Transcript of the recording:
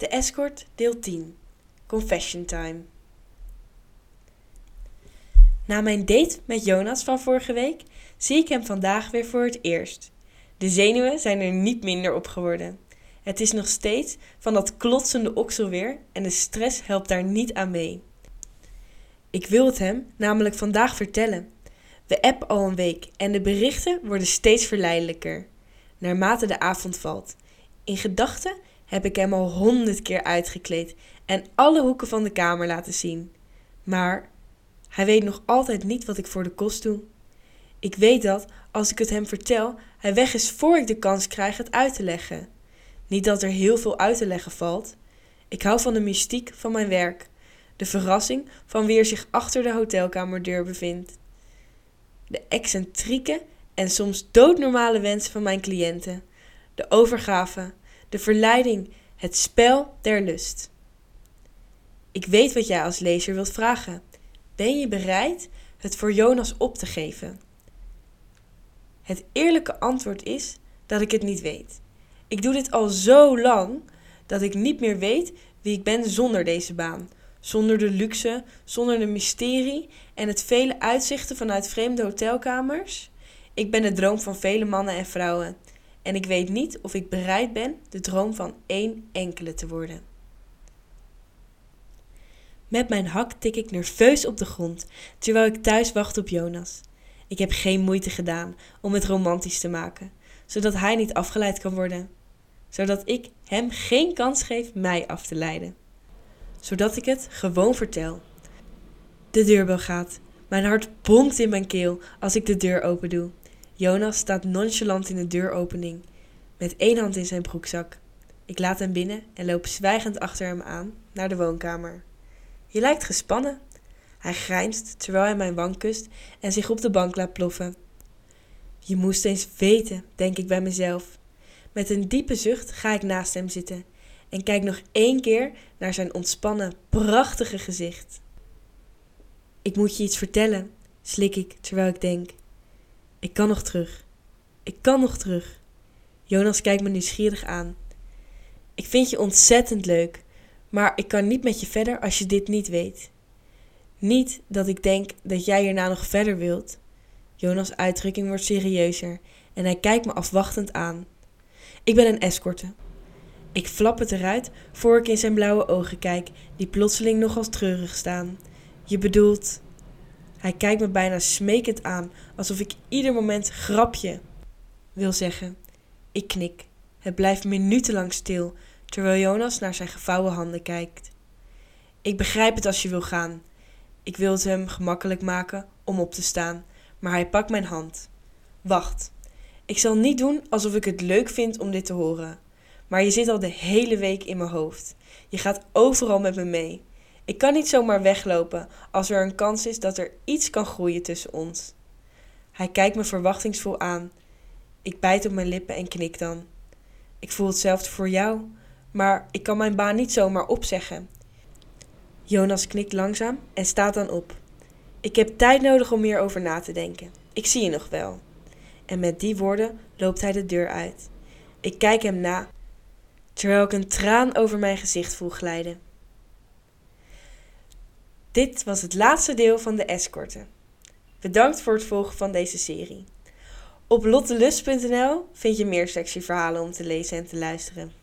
De Escort, deel 10. Confession Time. Na mijn date met Jonas van vorige week zie ik hem vandaag weer voor het eerst. De zenuwen zijn er niet minder op geworden. Het is nog steeds van dat klotsende okselweer en de stress helpt daar niet aan mee. Ik wil het hem namelijk vandaag vertellen. We appen al een week en de berichten worden steeds verleidelijker, naarmate de avond valt. In gedachten heb ik hem al honderd keer uitgekleed en alle hoeken van de kamer laten zien. Maar hij weet nog altijd niet wat ik voor de kost doe. Ik weet dat, als ik het hem vertel, hij weg is voor ik de kans krijg het uit te leggen. Niet dat er heel veel uit te leggen valt. Ik hou van de mystiek van mijn werk, de verrassing van wie er zich achter de hotelkamerdeur bevindt. De excentrieke en soms doodnormale wensen van mijn cliënten, de overgave, de verleiding, het spel der lust. Ik weet wat jij als lezer wilt vragen. Ben je bereid het voor Jonas op te geven? Het eerlijke antwoord is dat ik het niet weet. Ik doe dit al zo lang dat ik niet meer weet wie ik ben zonder deze baan. Zonder de luxe, zonder de mysterie en het vele uitzichten vanuit vreemde hotelkamers. Ik ben de droom van vele mannen en vrouwen. En ik weet niet of ik bereid ben de droom van één enkele te worden. Met mijn hak tik ik nerveus op de grond, terwijl ik thuis wacht op Jonas. Ik heb geen moeite gedaan om het romantisch te maken, zodat hij niet afgeleid kan worden. Zodat ik hem geen kans geef mij af te leiden. Zodat ik het gewoon vertel. De deurbel gaat. Mijn hart bonkt in mijn keel als ik de deur open doe. Jonas staat nonchalant in de deuropening, met één hand in zijn broekzak. Ik laat hem binnen en loop zwijgend achter hem aan naar de woonkamer. Je lijkt gespannen. Hij grijnst terwijl hij mijn wang kust en zich op de bank laat ploffen. Je moest eens weten, denk ik bij mezelf. Met een diepe zucht ga ik naast hem zitten en kijk nog één keer naar zijn ontspannen, prachtige gezicht. Ik moet je iets vertellen, slik ik terwijl ik denk. Ik kan nog terug. Ik kan nog terug. Jonas kijkt me nieuwsgierig aan. Ik vind je ontzettend leuk, maar ik kan niet met je verder als je dit niet weet. Niet dat ik denk dat jij hierna nog verder wilt. Jonas' uitdrukking wordt serieuzer en hij kijkt me afwachtend aan. Ik ben een escorte. Ik flap het eruit voor ik in zijn blauwe ogen kijk, die plotseling nogal treurig staan. Je bedoelt. Hij kijkt me bijna smekend aan, alsof ik ieder moment grapje wil zeggen. Ik knik. Het blijft minutenlang stil, terwijl Jonas naar zijn gevouwen handen kijkt. Ik begrijp het als je wil gaan. Ik wil het hem gemakkelijk maken om op te staan, maar hij pakt mijn hand. Wacht. Ik zal niet doen alsof ik het leuk vind om dit te horen. Maar je zit al de hele week in mijn hoofd. Je gaat overal met me mee. Ik kan niet zomaar weglopen als er een kans is dat er iets kan groeien tussen ons. Hij kijkt me verwachtingsvol aan. Ik bijt op mijn lippen en knik dan. Ik voel hetzelfde voor jou, maar ik kan mijn baan niet zomaar opzeggen. Jonas knikt langzaam en staat dan op. Ik heb tijd nodig om hierover na te denken. Ik zie je nog wel. En met die woorden loopt hij de deur uit. Ik kijk hem na, terwijl ik een traan over mijn gezicht voel glijden. Dit was het laatste deel van de escorten. Bedankt voor het volgen van deze serie. Op lottelust.nl vind je meer sexy verhalen om te lezen en te luisteren.